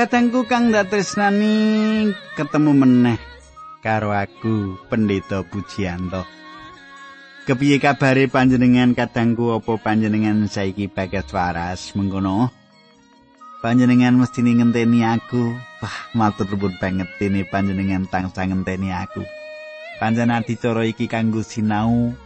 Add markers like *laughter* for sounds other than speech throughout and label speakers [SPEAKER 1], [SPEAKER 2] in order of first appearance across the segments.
[SPEAKER 1] Kadangku kang datresnani ketemu meneh karo aku Pendeta Pujianto. Kepiye kabare panjenengan kadangku apa panjenengan saiki bagas waras mengkono? Panjenengan mesti ngenteni aku. Wah, matur nuwun banget ini panjenengan tansah ngenteni aku. Panjenengan dicara iki kanggo sinau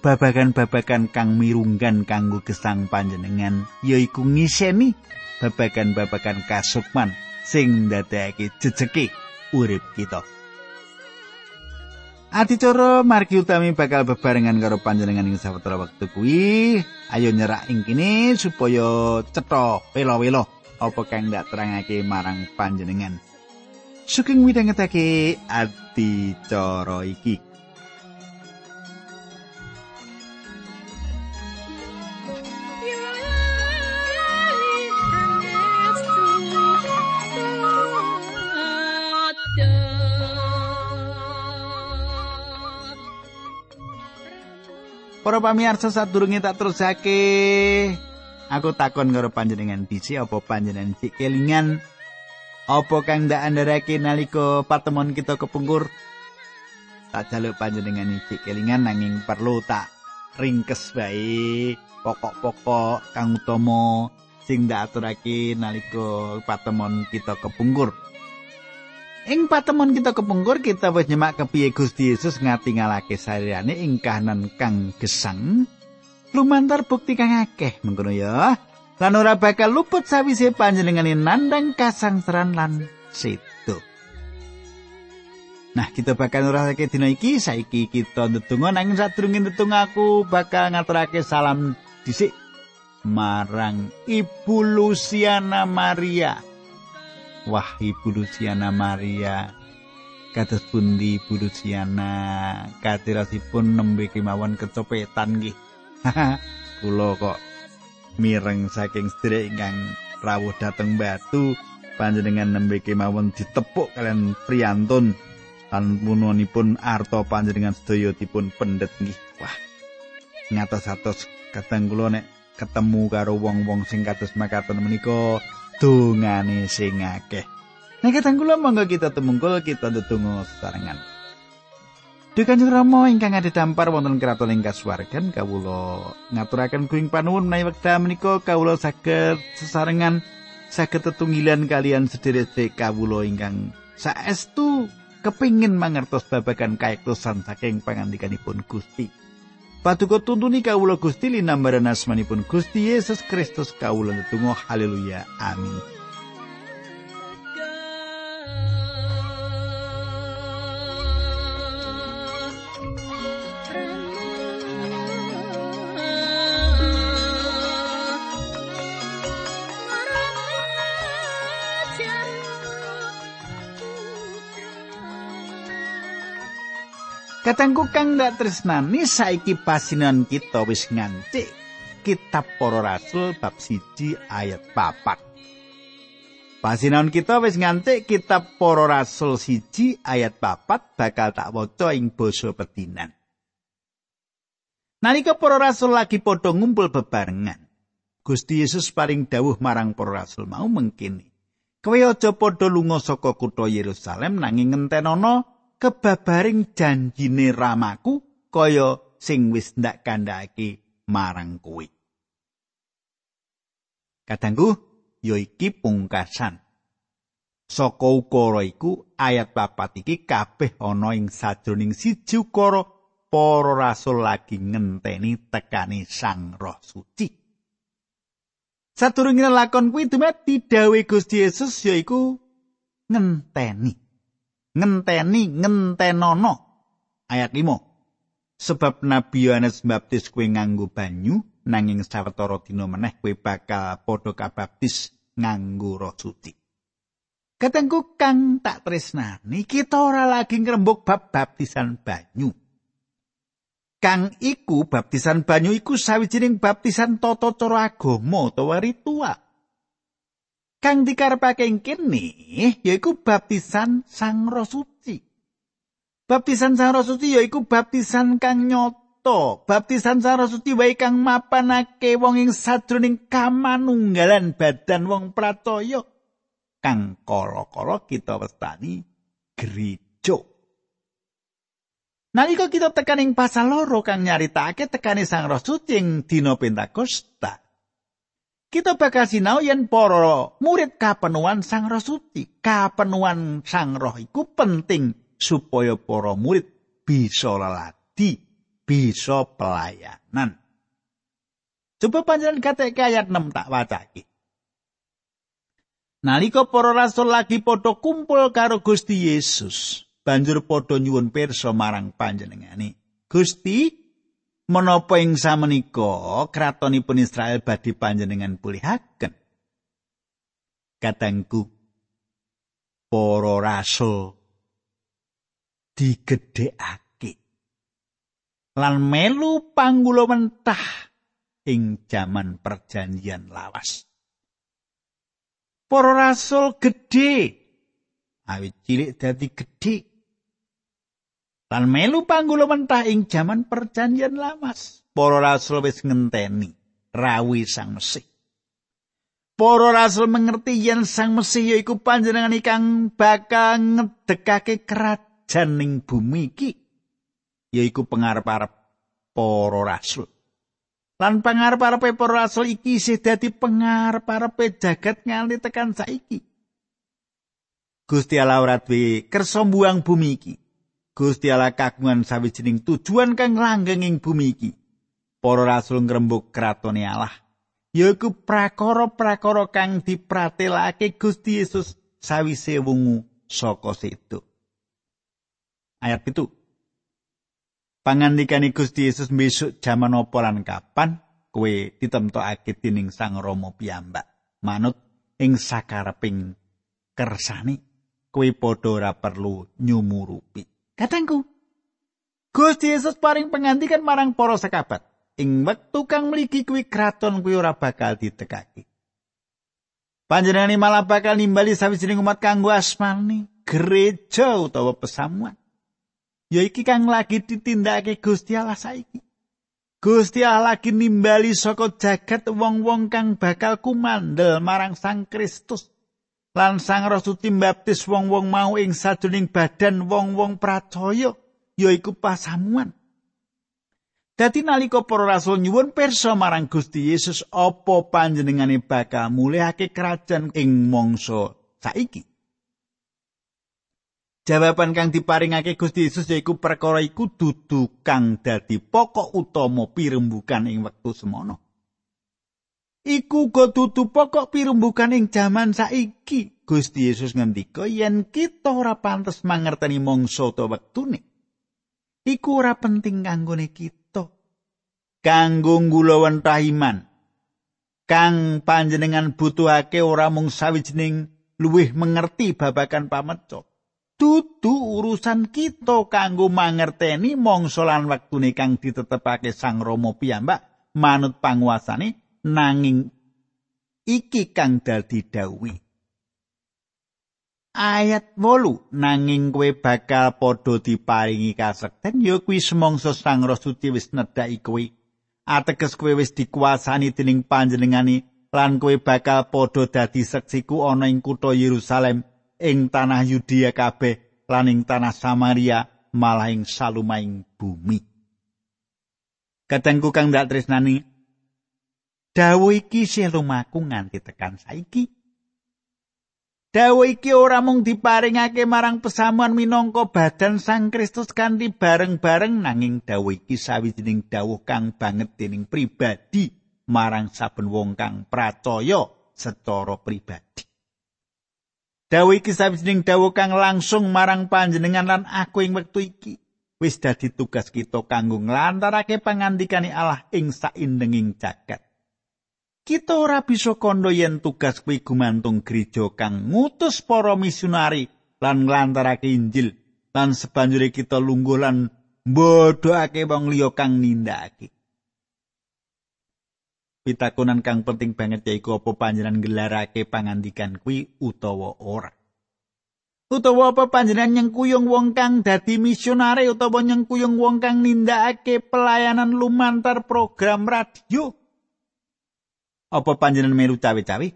[SPEAKER 1] babagan-babagan kang mirunggan kanggo gesang panjenengan yaiku ngiseni babagan-babagan kasukman sing ndadekake jejeke urip kita. Adicara margi utami bakal bebarengan karo panjenengan ing sawetara wektu kuwi. Ayo nyerak ing kene supaya cetha welo-welo apa kang ndak terangake marang panjenengan. Suking midhangetake adicara iki. Para pamirsa sadurunge tak terusake aku takon karo panjenengan dhisik apa panjenengan sik kelingan? Apa kang ndak andharake nalika patemon kita kepungkur? Tak jaluk panjenengan sik kelingan nanging perlu tak ringkes bae pokok-pokok kang utama sing ndak aturake nalika patemon kita kepungkur Ing patemon kita kepungkur kita wis nyemak kepiye Gusti Yesus ngatingalake sarirane ing kahanan kang gesang. Lumantar bukti kang akeh mengkono ya. Lan ora bakal luput sawise panjenengane nandang kasangsaran lan situ Nah kita bakal nurahake dina iki. Saiki kita ndedonga nanging sadurunge ndedonga aku bakal ngaturake salam dhisik marang Ibu Luciana Maria. Wah Ibu Luciana Maria. Kados pundi Ibu Luciana Kadirasipun nembe kemawon kecopetan nggih. *laughs* Kula kok mireng saking sedherek ingkang rawuh dhateng batu panjenengan nembe kemawon ditepuk kalian priyantun lan pununipun arta panjenengan sedaya dipun pendet nggih. Wah ngatos-atos kadang kula nek ketemu karo wong-wong sing kados makaten menika dongane sing akeh. Nek kadang kula monggo kita tumungkul kita ndedonga sesarengan. Duh Kanjeng Rama ingkang dampar wonten kraton ing kasuwargan kawula ngaturaken kuing panuwun menawi wekdal menika kawula saged sesarengan saged tetunggilan kalian sedherek kawula ingkang saestu kepingin mangertos babagan kaektosan saking pangandikanipun Gusti. Paduka tuntuni kawula Gusti linambaran asmanipun Gusti Yesus Kristus kawula netunggal haleluya. Amin Katengku kang ndak tresnani saiki pasinan kita wis ngancik kitab para rasul bab siji ayat papat. Pasinan kita wis ngantik kitab para rasul siji ayat papat bakal tak waca ing basa pedinan. Nalika para rasul lagi padha ngumpul bebarengan, Gusti Yesus paring dawuh marang para rasul mau mengkini. Kowe aja padha lunga saka kutha Yerusalem nanging ngentenono kebabaring janjine ramaku kaya sing wis ndak kandhake marang kowe. Kadangku ya iki pungkasan. Saka ukara iku ayat papat iki kabeh ana ing sajroning siji ukara para rasul lagi ngenteni tekani Sang Roh Suci. Sadurunge lakon kuwi dumadi dawuh Gusti Yesus yaiku ngenteni. Ngenteni ngentenono ayat 5 sebab nabi Yohanes baptis kue nganggo banyu nanging sawetara dina meneh kue bakal padha kabaptis nganggo roh suci Katengku kang tak tresnani kita ora lagi ngrembug bab baptisan banyu. Kang iku baptisan banyu iku sawijining baptisan tata cara agama utawa ritual. Kang dikarepake kene yaiku baptisan Sang Roh Suci. Baptisan Sang Roh Suci yaiku baptisan kang nyoto, baptisan Sang Roh Suci wae kang mapanake wong ing sajroning kamanunggalan badan wong pratoya. kang kala-kala kita westani gereja. Nalika kita tekan ing pasal loro kang nyaritake tekane Sang Roh Suci ing dina Pentakosta. Kita bakal sinau yen para murid kapenuan Sang Roh Suci. Kapenuan Sang Roh iku penting supaya para murid bisa leladi, bisa pelayanan. Coba panjenengan kate ayat 6 tak wacake. Nalika para rasul lagi padha kumpul karo Gusti Yesus, banjur padha nyuwun pirsa marang panjenengane. Gusti, menapa ing samenika kratonipun Israel badhe panjenengan pulihaken? Katengku para rasul digedhekake lan melu panggula mentah ing jaman perjanjian lawas. Para rasul gedhe awit cilik dadi gedhe. Lan melu panggula mentah ing jaman perjanjian lawas. Para rasul wis ngenteni rawi Sang Mesih. Para rasul mengerti yen Sang Mesih yaiku panjenengan ingkang bakal ngedekake kerajaan ning bumi iki yaiku pengarep-arep para rasul. Lan pangarep-arepe para rasul iki isih dadi pangarep-arepe jagat nganti tekan saiki. Gusti Allah ora duwe kersa mbuang bumi iki. Gusti Allah kagungan sawijining tujuan kang langgeng ing bumi iki. Para rasul ngrembug kratone Allah. Yaiku prakara-prakara kang dipratelake Gusti Yesus sawise wungu saka situ. Ayat itu. pangandikane Gusti Yesus besok jaman apa lan kapan kowe ditemtokake dening Sang Rama piyambak manut ing sakareping kersane kowe padha ora perlu nyumurupi katangku Gusti Yesus paring pengantikan marang para sekabat ing wektu kang mligi kuwi kraton kuwi ora bakal ditekake Panjenengane malah bakal nimbali sawijining umat kanggo asmani gereja utawa pesamuan ya iki kang lagi ditindakake Gusti Allah saiki. Gusti Allah lagi nimbali saka jagat wong-wong kang bakal kumandel marang Sang Kristus. Lan Sang Roh Suci baptis wong-wong mau ing sajroning badan wong-wong pracaya yaiku pasamuan. Dadi nalika para rasul nyuwun pirsa marang Gusti Yesus apa panjenengane bakal mulihake kerajaan ing mangsa saiki. Jawaban kang diparingake Gusti Yesus yaiku perkara iku dudu kang dadi pokok utama pirembugan ing wektu semono. Iku go dudu pokok pirembugan ing jaman saiki. Gusti Yesus ngendika yen kita ora pantes mangerteni mangsa ta wektune. Iku ora penting kanggone kita. Kanggo nggulawentah iman. Kang panjenengan butuhake ora mung sawijining luwih mengerti babagan pameco. dudu urusan kita kanggo mangerteni mangsa lan wektune kang ditetepake Sang Rama piyambak manut panguasane nanging iki kang dadi dawuh Ayat 8 nanging kowe bakal padha diparingi kasekten ya kuwi semangsa Sang Roh Suci wis nedhaki kowe ateges kowe wis dikuasani dening panjenengane lan kowe bakal padha dadi seksiku ana ing kutha Yerusalem ing tanah Yudea kabeh lan ing tanah Samaria malah ing salumaing bumi. Katengku kang dak tresnani dawuh iki sih lumaku nganti tekan saiki. Dawuh iki ora mung diparingake marang pesamuan minangka badan Sang Kristus kanthi bareng-bareng nanging dawuh iki sawijining dawuh kang banget dening pribadi marang saben wong kang pracaya secara pribadi. Dawuh iki sawijining dawuh kang langsung marang panjenengan lan aku ing wektu iki. Wis dadi tugas kita kanggo nglantarake pangandikane Allah ing saindenging jagat. Kita ora bisa kandha yen tugas kuwi gumantung gereja kang ngutus para misionari lan nglantarake Injil lan sebanjure kita lungguh lan mbodhokake wong liya kang nindakake. pitakonan kang penting banget yaiku apa panjenengan gelarake pangandikan kuwi utawa ora. Utawa apa panjenengan nyengkuyung wong kang dadi misionare utawa nyengkuyung wong kang nindakake pelayanan lumantar program radio. Apa panjenengan melu cawe-cawe?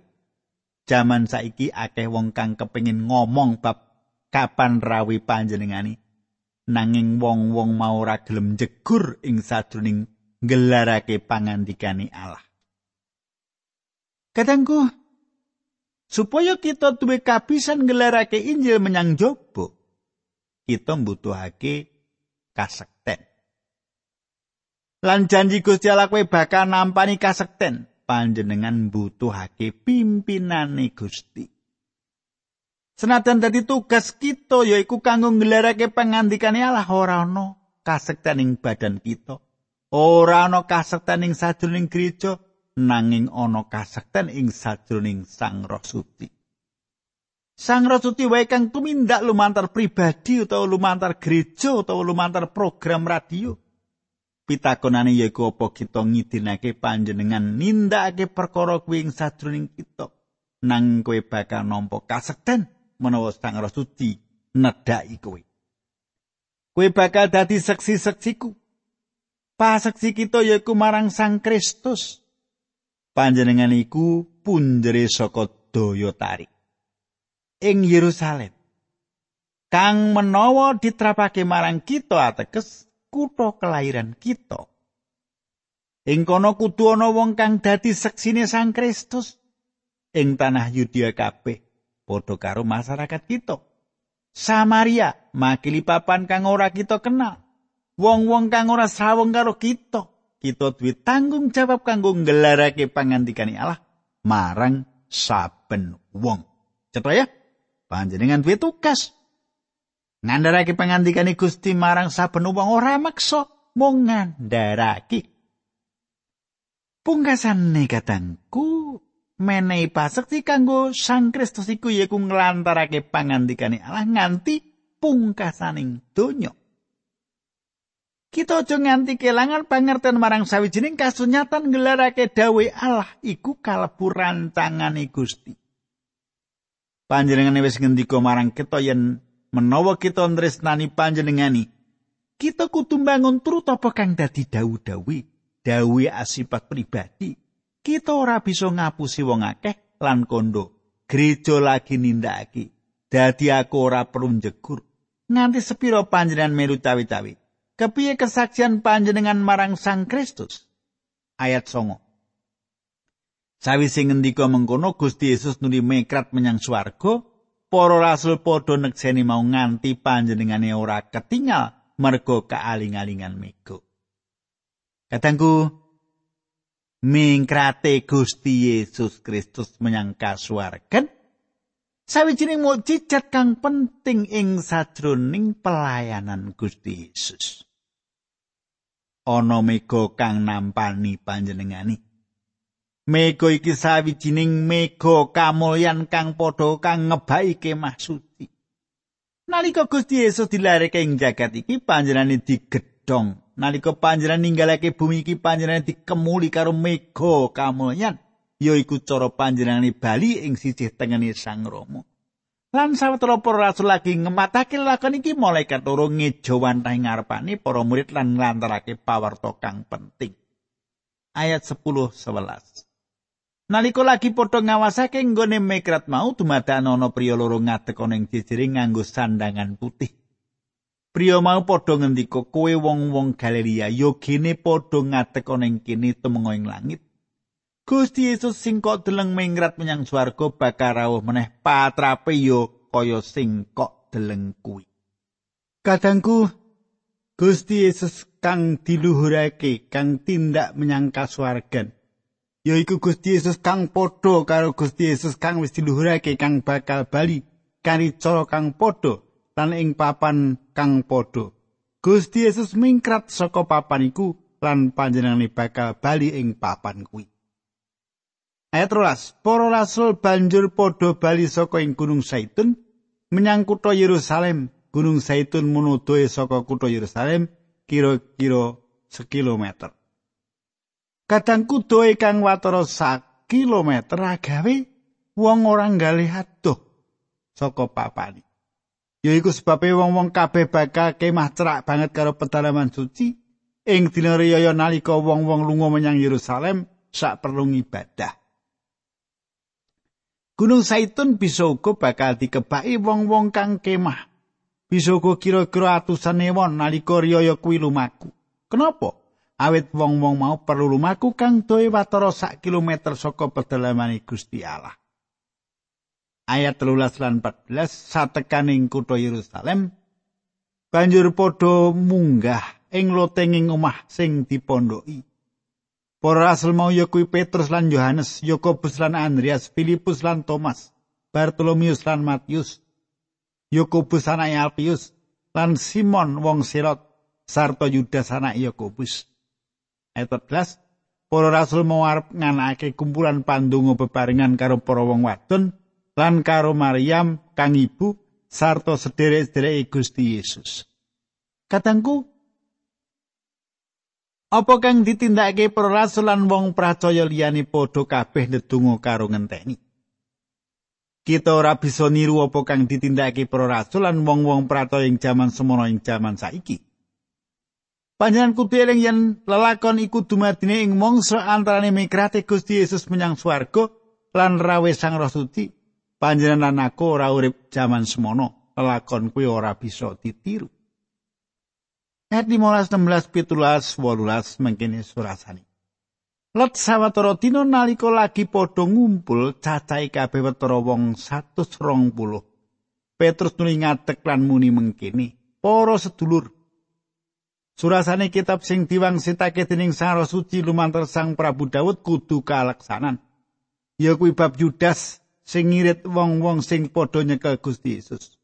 [SPEAKER 1] Jaman saiki akeh wong kang kepengin ngomong bab kapan rawi panjenengani nanging wong-wong mau ora gelem jegur ing sadruning nggelarake pangandikane Allah. Kadangku supaya kita duwe kabisan nggelarake Injil menyang jaba, kita mbutuhake kasekten. Lan janji Gusti Allah bakal nampani kasekten, panjenengan mbutuhake pimpinane Gusti. Senajan dadi tugas kita yaiku kanggo nggelarake pangandikane Allah ora ana kasekten ing badan kita. Ora ana kasekten ing sajroning gereja nanging ana kasekten ing sajroning Sang Roh Suci. Sang Roh Suci wae kang tumindak lumantar pribadi utawa lumantar gereja utawa lumantar program radio. Pitakonane yaiku apa kita ngidinake panjenengan nindakake perkara kuwi ing sajroning kita. Nang kowe bakal nampa kasekten menawa Sang Roh Suci nedhaki kowe. Kowe bakal dadi seksi-seksiku. Paseksi kita yaiku marang Sang Kristus. Panjenengan iku punjere saka daya tarik. Ing Yerusalem. Kang menawa ditrapake marang kita ateges kutha kelahiran kita. Ing kono kudu ana wong kang dadi seksine Sang Kristus ing tanah Yudea kabeh padha karo masyarakat kita. Samaria makili papan kang ora kita kenal. Wong-wong kang ora sawung karo kita. Kita duwe tanggung jawab kanggo nggelarake pangandikane Allah marang saben wong. Cetha ya? Panjenengan duwe tugas. Ngandharake pangandikane Gusti marang saben wong ora maksa mung ngandharake. Pungkasane katangku menehi pasekti kanggo Sang Kristus iku yaiku nglantarake pangandikane Allah nganti pungkasaning donya. Kita aja nganti kelangan pangerten marang sawijining kasunyatan nggelarake dawe Allah iku kalebu rantangane Gusti. Panjenengane wis ngendika marang kita yen menawa kita nresnani panjenengani, kita kudu bangun turut apa kang dadi dawu-dawi, dawe asipat pribadi. kita ora bisa ngapusi wong akeh lan kondo. Gereja lagi nindakake dadi aku ora perlu jegur nganti sepiro panjenengan melu tawi-tawi. Kepiye kesaksian panjenengan marang Sang Kristus? Ayat songo. Sawise ngendika mengkono Gusti Yesus nuli mekrat menyang swarga, para rasul padha nekseni mau nganti panjenengane ora ketinggal mergo kaaling-alingan mego. Katangku, mingkrate Gusti Yesus Kristus menyang kasuwargan sawijining mukjizat kang penting ing sajroning pelayanan Gusti Yesus ana mega kang nampani panjenengani mega iki sawijining mega kamulyan kang padha kang ngebaki kemah suci nalika Gusti Yesus dilareke ing jagat iki panjenengane digedhong nalika panjenengan ninggalake bumi iki panjenengan dikemuli karo mega kamulyan yaiku cara panjenengane bali ing sisih tengene Sang Rama. Lan sawetara para rasul lagi ngematake lakon iki malaikat loro ngejo wantahe ngarepane para murid lan nglantarake pawarta kang penting. Ayat 10 11. Nalika lagi padha ngawasake nggone mekrat mau dumadakan ana priya loro ngadeg ana ing jejering nganggo sandangan putih. Priya mau padha ngendika kowe wong-wong Galilea yogene padha ngadeg ana ing kene temenga ing langit. Gusti Yesus sing kok deleng mingrat menyang swarga bakal rawuh meneh patrape yo kaya sing kok deleng kuwi. Kadangku Gusti Yesus kang diluhurake kang tindak menyang kasuwargan. Yaiku Gusti Yesus kang padha karo Gusti Yesus kang wis diluhurake kang bakal bali kari cara kang padha lan ing papan kang padha. Gusti Yesus mingkrat saka papan iku lan panjenengane bakal bali ing papan kuwi. Ayat rolas, para rasul banjur padha bali saka ing Gunung Saitun menyang kutha Yerusalem. Gunung Saitun munudoe saka kutha Yerusalem kira-kira sekilometer. Kadang kudoe kang watara sak kilometer agawe wong orang galih adoh saka papani. yaiku sebabe wong-wong kabeh bakal kemah cerak banget karo pedalaman suci ing dina riyaya nalika wong-wong lunga menyang Yerusalem sak perlu ibadah. Gunung Saitun bisa uga bakal dikebaki wong-wong kang kemah. Bisa uga kira-kira atusan ewon nalika riyaya kuwi lumaku. Kenapa? Awit wong-wong mau perlu lumaku kang doe watara sak kilometer saka pedalamane Gusti Allah. Ayat 13 lan 14 satekaning kutha Yerusalem banjur padha munggah ing lotenging omah sing dipondoki. Para rasul mau ya Petrus lan Yohanes, Yakobus lan Andreas, Filipus lan Thomas, Bartolomius lan Matius, Yakobus anak Alpius lan Simon wong Sirot sarta Yudas anak Yakobus. Ayat 14 Para rasul mau arep nganakake kumpulan pandonga bebarengan karo para wong wadon lan karo Maryam kang ibu sarta sederek-sederek Gusti Yesus. Katangku, Apa kang ditindakake para rasul lan wong percaya liyane padha kabeh ndedonga karo ngenteni. Kita ora bisa niru apa kang ditindakake para rasul lan wong-wong percaya ing jaman semono ing jaman saiki. Panjenengan kudu eling yen lelakon iku dumadine ing mangsa antarane migrate Gusti Yesus menyang swarga lan rawe Sang Roh Suci. Panjenengan aku ora urip jaman semono. Lelakon kuwi ora bisa ditiru. Ayat 15, 16, 17, 18 mengkini surasani. Let sawetara dina nalika lagi padha ngumpul cacahe kabeh wetara wong 120. Petrus nuli ngadeg lan muni mengkini, "Para sedulur, surasane kitab sing diwangsitake dening Sang Suci lumantar Sang Prabu Daud kudu kaleksanan. Ya kuwi bab Yudas sing ngirit wong-wong sing padha nyekel Gusti Yesus."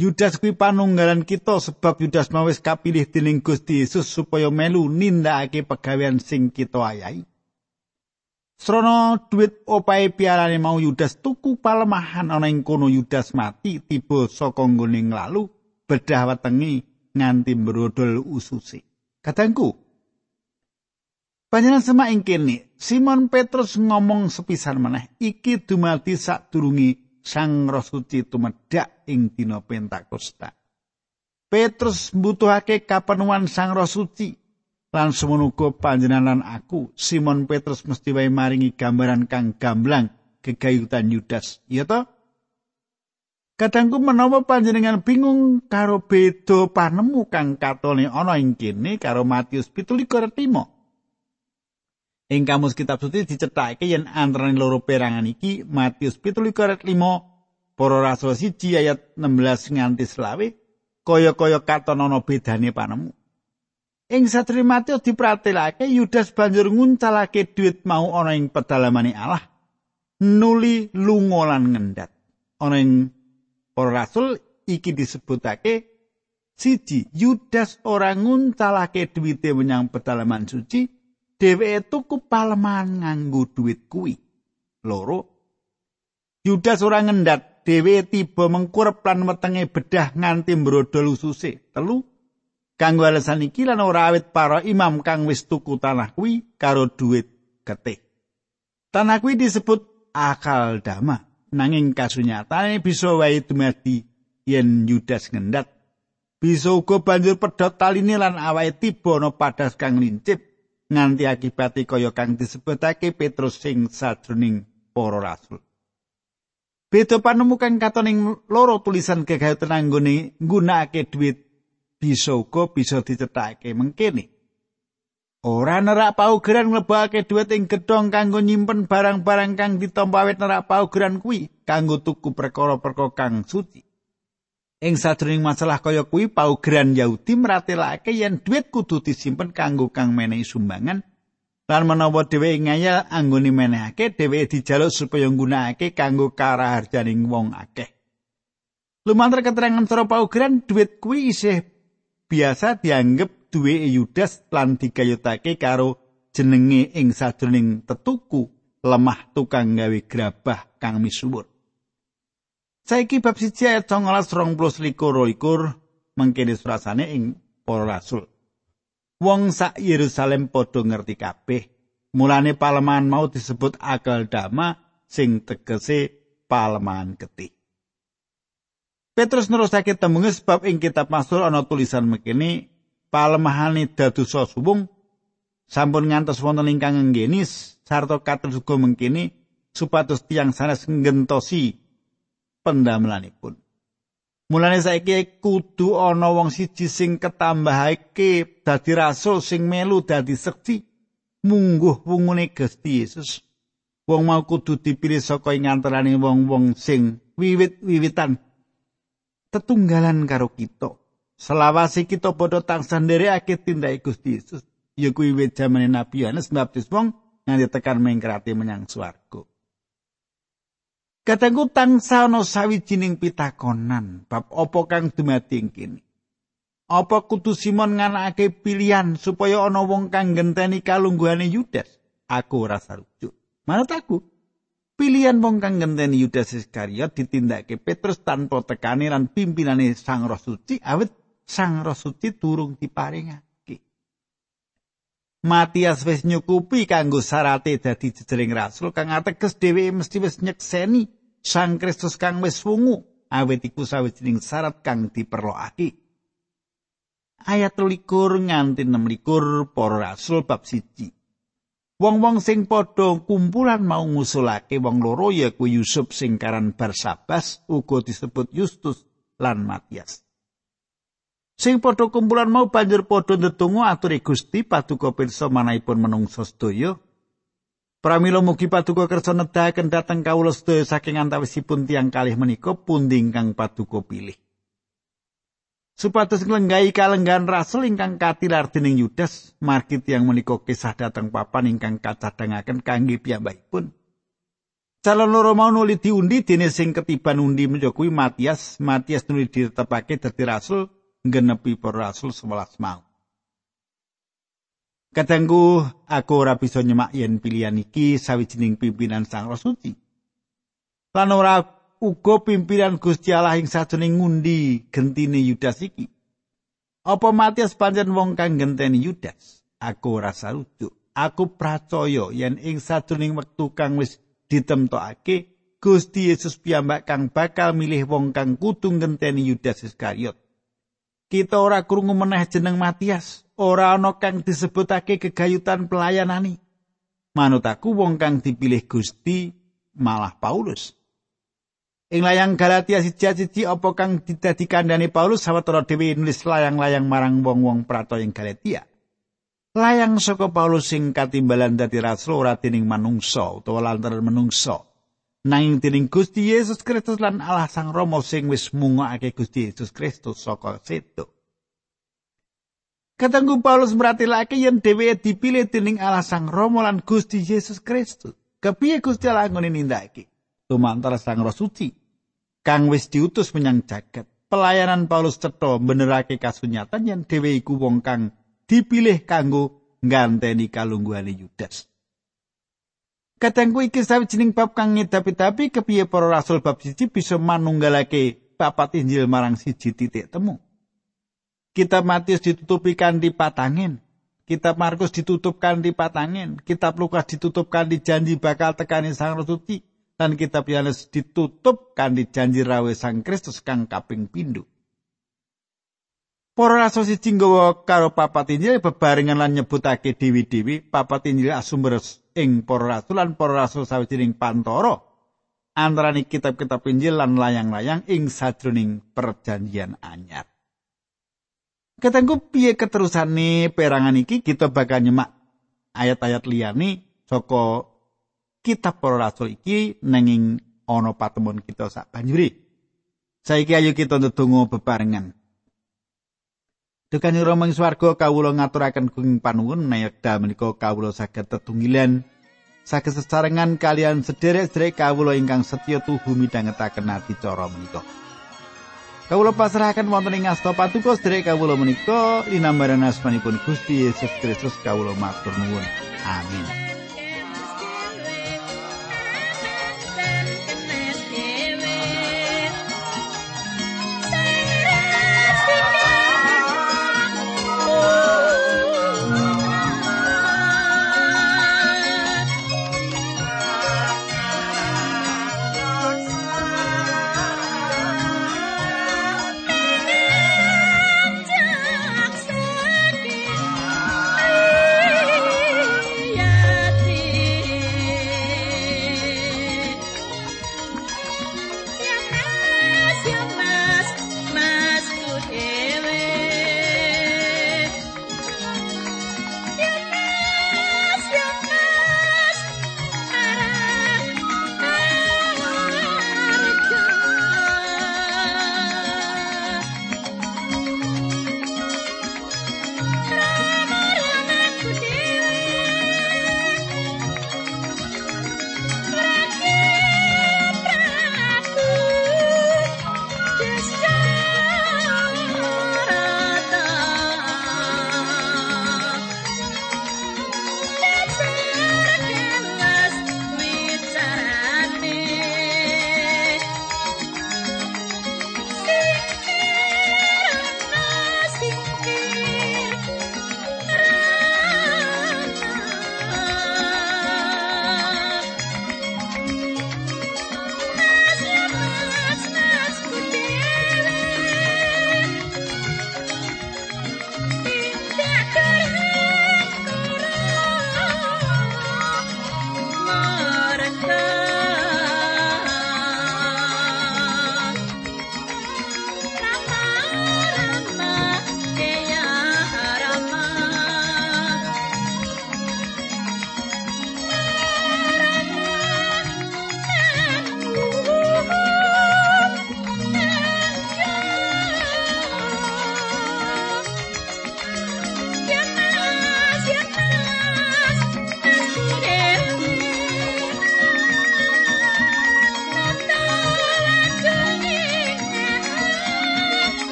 [SPEAKER 1] Yudas kuwi panunggalan kita sebab Yudas mawis kapilih dening Gusti Yesus supaya melu nindakake pegawean sing kita ayahi. Srono duit opae piarane mau Yudas tuku palemahan ana ing kono Yudas mati tiba saka nggone lalu bedah wetengi nganti mbrodol ususe. Kadangku Panjenengan semak ing kene, Simon Petrus ngomong sepisan meneh, iki dumadi sadurunge Sang Roh Suci tumedhak ing dina Pentakosta. Petrus mbutuhake kapenuhan Sang Roh Suci lan semono panjenengan aku Simon Petrus mesti wae maringi gambaran kang gamblang kegayutan Yudas. Iya to? Kadangku menawa panjenengan bingung karo beda panemu kang katone ana ing kene karo Matius 17 Ing kamus kitab suci dicethake yen antaraning loro perangan iki Matius 17 ayat 5 para rasul siji ayat 16 nganti selawe kaya-kaya katon ana bedane panemu. Ing satri Matius dipratelake Yudas banjur nguncalake duit mau ana ing pedalamane Allah nuli lunga lan ngendat. Ana ing para rasul iki disebutake siji Yudas ora nguncalake duwite menyang pedalaman suci dheweke tuku palemahan nganggo duit kuwi. Loro Yudas ora ngendat dhewe tiba mengkurep lan wetenge bedah nganti mbrodol ususe. Telu kanggo alasan iki lan ora awit para imam kang wis tuku tanah kuwi karo duit getih. Tanah kuwi disebut akal dama. Nanging kasunyatane bisa wae dumadi yen Yudas ngendat. Bisa uga banjur pedhot taline lan awake tiba ana padas kang lincip nganti akibate kaya kang disebutake Petrus sing sajroning para rasul. Beda panemu kang katoning loro tulisan kegayutan anggone nggunakake dhuwit bisa uga bisa dicethake mengkene. Ora nerak paugeran mlebake dhuwit ing gedhong kanggo nyimpen barang-barang kang ditampa awet nerak paugeran kuwi kanggo tuku perkara-perkara kang suci. Ing sadurunge masalah kaya kuwi paugeran Yahudi meratelake yen dhuwit kudu disimpen kanggo kang menehi sumbangan lan menawa dheweke ngayal anggone menehake dheweke dijaluk supaya nggunakake kanggo karaharjaning wong akeh. Lumantar keterangan cara paugeran dhuwit kuwi isih biasa dianggep duwe Yudas lan digayutake karo jenenge ing sadurunge tetuku lemah tukang gawe grabah kang misuwur. Saiki bab siji ayat 19 likur mengkene surasane ing para rasul. Wong sak Yerusalem padha ngerti kabeh. Mulane palemahan mau disebut akal dama sing tegese palemahan getih. Petrus nerusake tembunge sebab ing kitab Mazmur ana tulisan mekene palemahane dadosa subung sampun ngantos wonten ingkang nggenis sarta kados uga mengkene supados tiang sanes ngentosi pendamelanipun. Mulane saiki kudu ana wong siji sing ketambahake dadi rasul sing melu dadi seksi mungguh wungune Gusti Yesus. Wong mau kudu dipilih saka ing wong-wong sing wiwit-wiwitan tetunggalan karo kita. Selawase kita padha tansah nderekake tindake Gusti Yesus. Ya kuwi wit jamane Nabi Yohanes baptis wong nganti tekan mengkrati menyang swarga. Katengku tangsa ana sawijining pitakonan bab apa kang dumadi kene. Apa kudu Simon nganakake pilihan supaya ana wong kang genteni kalungguhane Yudas? Aku ora sarujuk. Manut aku, pilihan wong kang genteni Yudas Iskariot ditindakake Petrus tanpa tekane lan pimpinane Sang Roh Suci awit Sang Roh Suci durung diparingake. Matias wis nyukupi kanggo syarate dadi jejeling rasul kang ateges dheweke mesti wis nyekseni Sang Kristus kang wis wungu awet iku sawijining syarat kang diperlokake. Ayat 23 nganti 26 para rasul bab siji. Wong-wong sing padha kumpulan mau ngusulake wong loro yaiku Yusuf sing karan Barsabas uga disebut Justus lan Matias. Sing padha kumpulan mau banjur padha ndedonga aturi Gusti paduka pirsa manahipun menungsa sedaya Pramila mugi paduka kersa nedahaken dhateng kawula sedaya saking antawisipun tiang kalih menika pundi ingkang paduka pilih. Supados nglenggahi kalenggahan rasul ingkang katilar dening Yudas, margi tiang menika kisah dhateng papan ingkang kacadhangaken kangge piyambakipun. Calon loro mau nuli diundi dene sing ketiban undi menika kuwi Matias, Matias nuli ditetepake dadi rasul nggenepi para rasul 11 mau. Katengku aku ora bisa nyemak yen pilihan iki sawijining pimpinan Sang Roh Suci. Lan ora uga pimpinan Gusti Allah ing sajroning ngundi gentine Yudas iki. Apa Matias pancen wong kang genteni Yudas? Aku ora sarujuk. Aku percaya yen ing sajroning wektu kang wis ditemtokake Gusti Yesus piyambak kang bakal milih wong kang kudu genteni Yudas Iskariot. Kita ora krungu meneh jeneng Matias, ora ana kang disebutake kegayutan pelayanani. Manut aku wong kang dipilih Gusti malah Paulus. Ing layang Galatia siji-siji apa kang didadi kandhane Paulus sawetara dhewe nulis layang-layang marang wong-wong prato ing Galatia. Layang saka Paulus sing katimbalan dadi rasul ora dening manungsa utawa lantaran manungsa. Nanging dening Gusti Yesus Kristus lan Allah Sang Rama sing wis mungokake Gusti Yesus Kristus saka sedo. Katanggu Paulus meratilake yen dheweke dipilih dening Allah Sang Rama lan Gusti Yesus Kristus. Kepiye Gusti Allah ngene nindakake? Tumantar Sang Roh Suci kang wis diutus menyang jagat. Pelayanan Paulus cetha benerake kasunyatan yen dhewe iku wong kang dipilih kanggo ngganteni kalungguhane Yudas. Katanggu iki sawijining bab kang ngedapi-dapi kepiye para rasul bab siji bisa manunggalake papat Injil marang siji titik temu. Kitab Matius ditutupi kanthi patangin. Kitab Markus ditutupkan di patangin. Kitab Lukas ditutupkan di janji bakal tekani Sang Roh Suci. Kitab Yohanes ditutupkan di janji rawe Sang Kristus kang kaping pindu. Para rasul siji nggawa karo papat Injil bebarengan lan nyebutake dewi-dewi papat Injil asumber ing para rasul lan para rasul sawijining pantoro antaraning kitab-kitab Injil lan layang-layang ing sajroning perjanjian anyar. Katengku piye keterusane perangan iki kita bakal nyemak ayat-ayat liyane saka kitab para rasul iki nanging ana patemon kita sak banjuri. Saiki ayo kita ndedonga bebarengan. Dukan Rama ing swarga kawula ngaturaken kuing panuwun menawi dal menika kawula saged tetunggilan saged sesarengan kalian sederek-sederek kawula ingkang setya tuhu midhangetaken ati cara menika. Kawula pasrahaken wonten ing asta patuko sedherek kawula menika linambaran asmanipun Gusti Yesus Kristus kawula matur nuwun. Amin.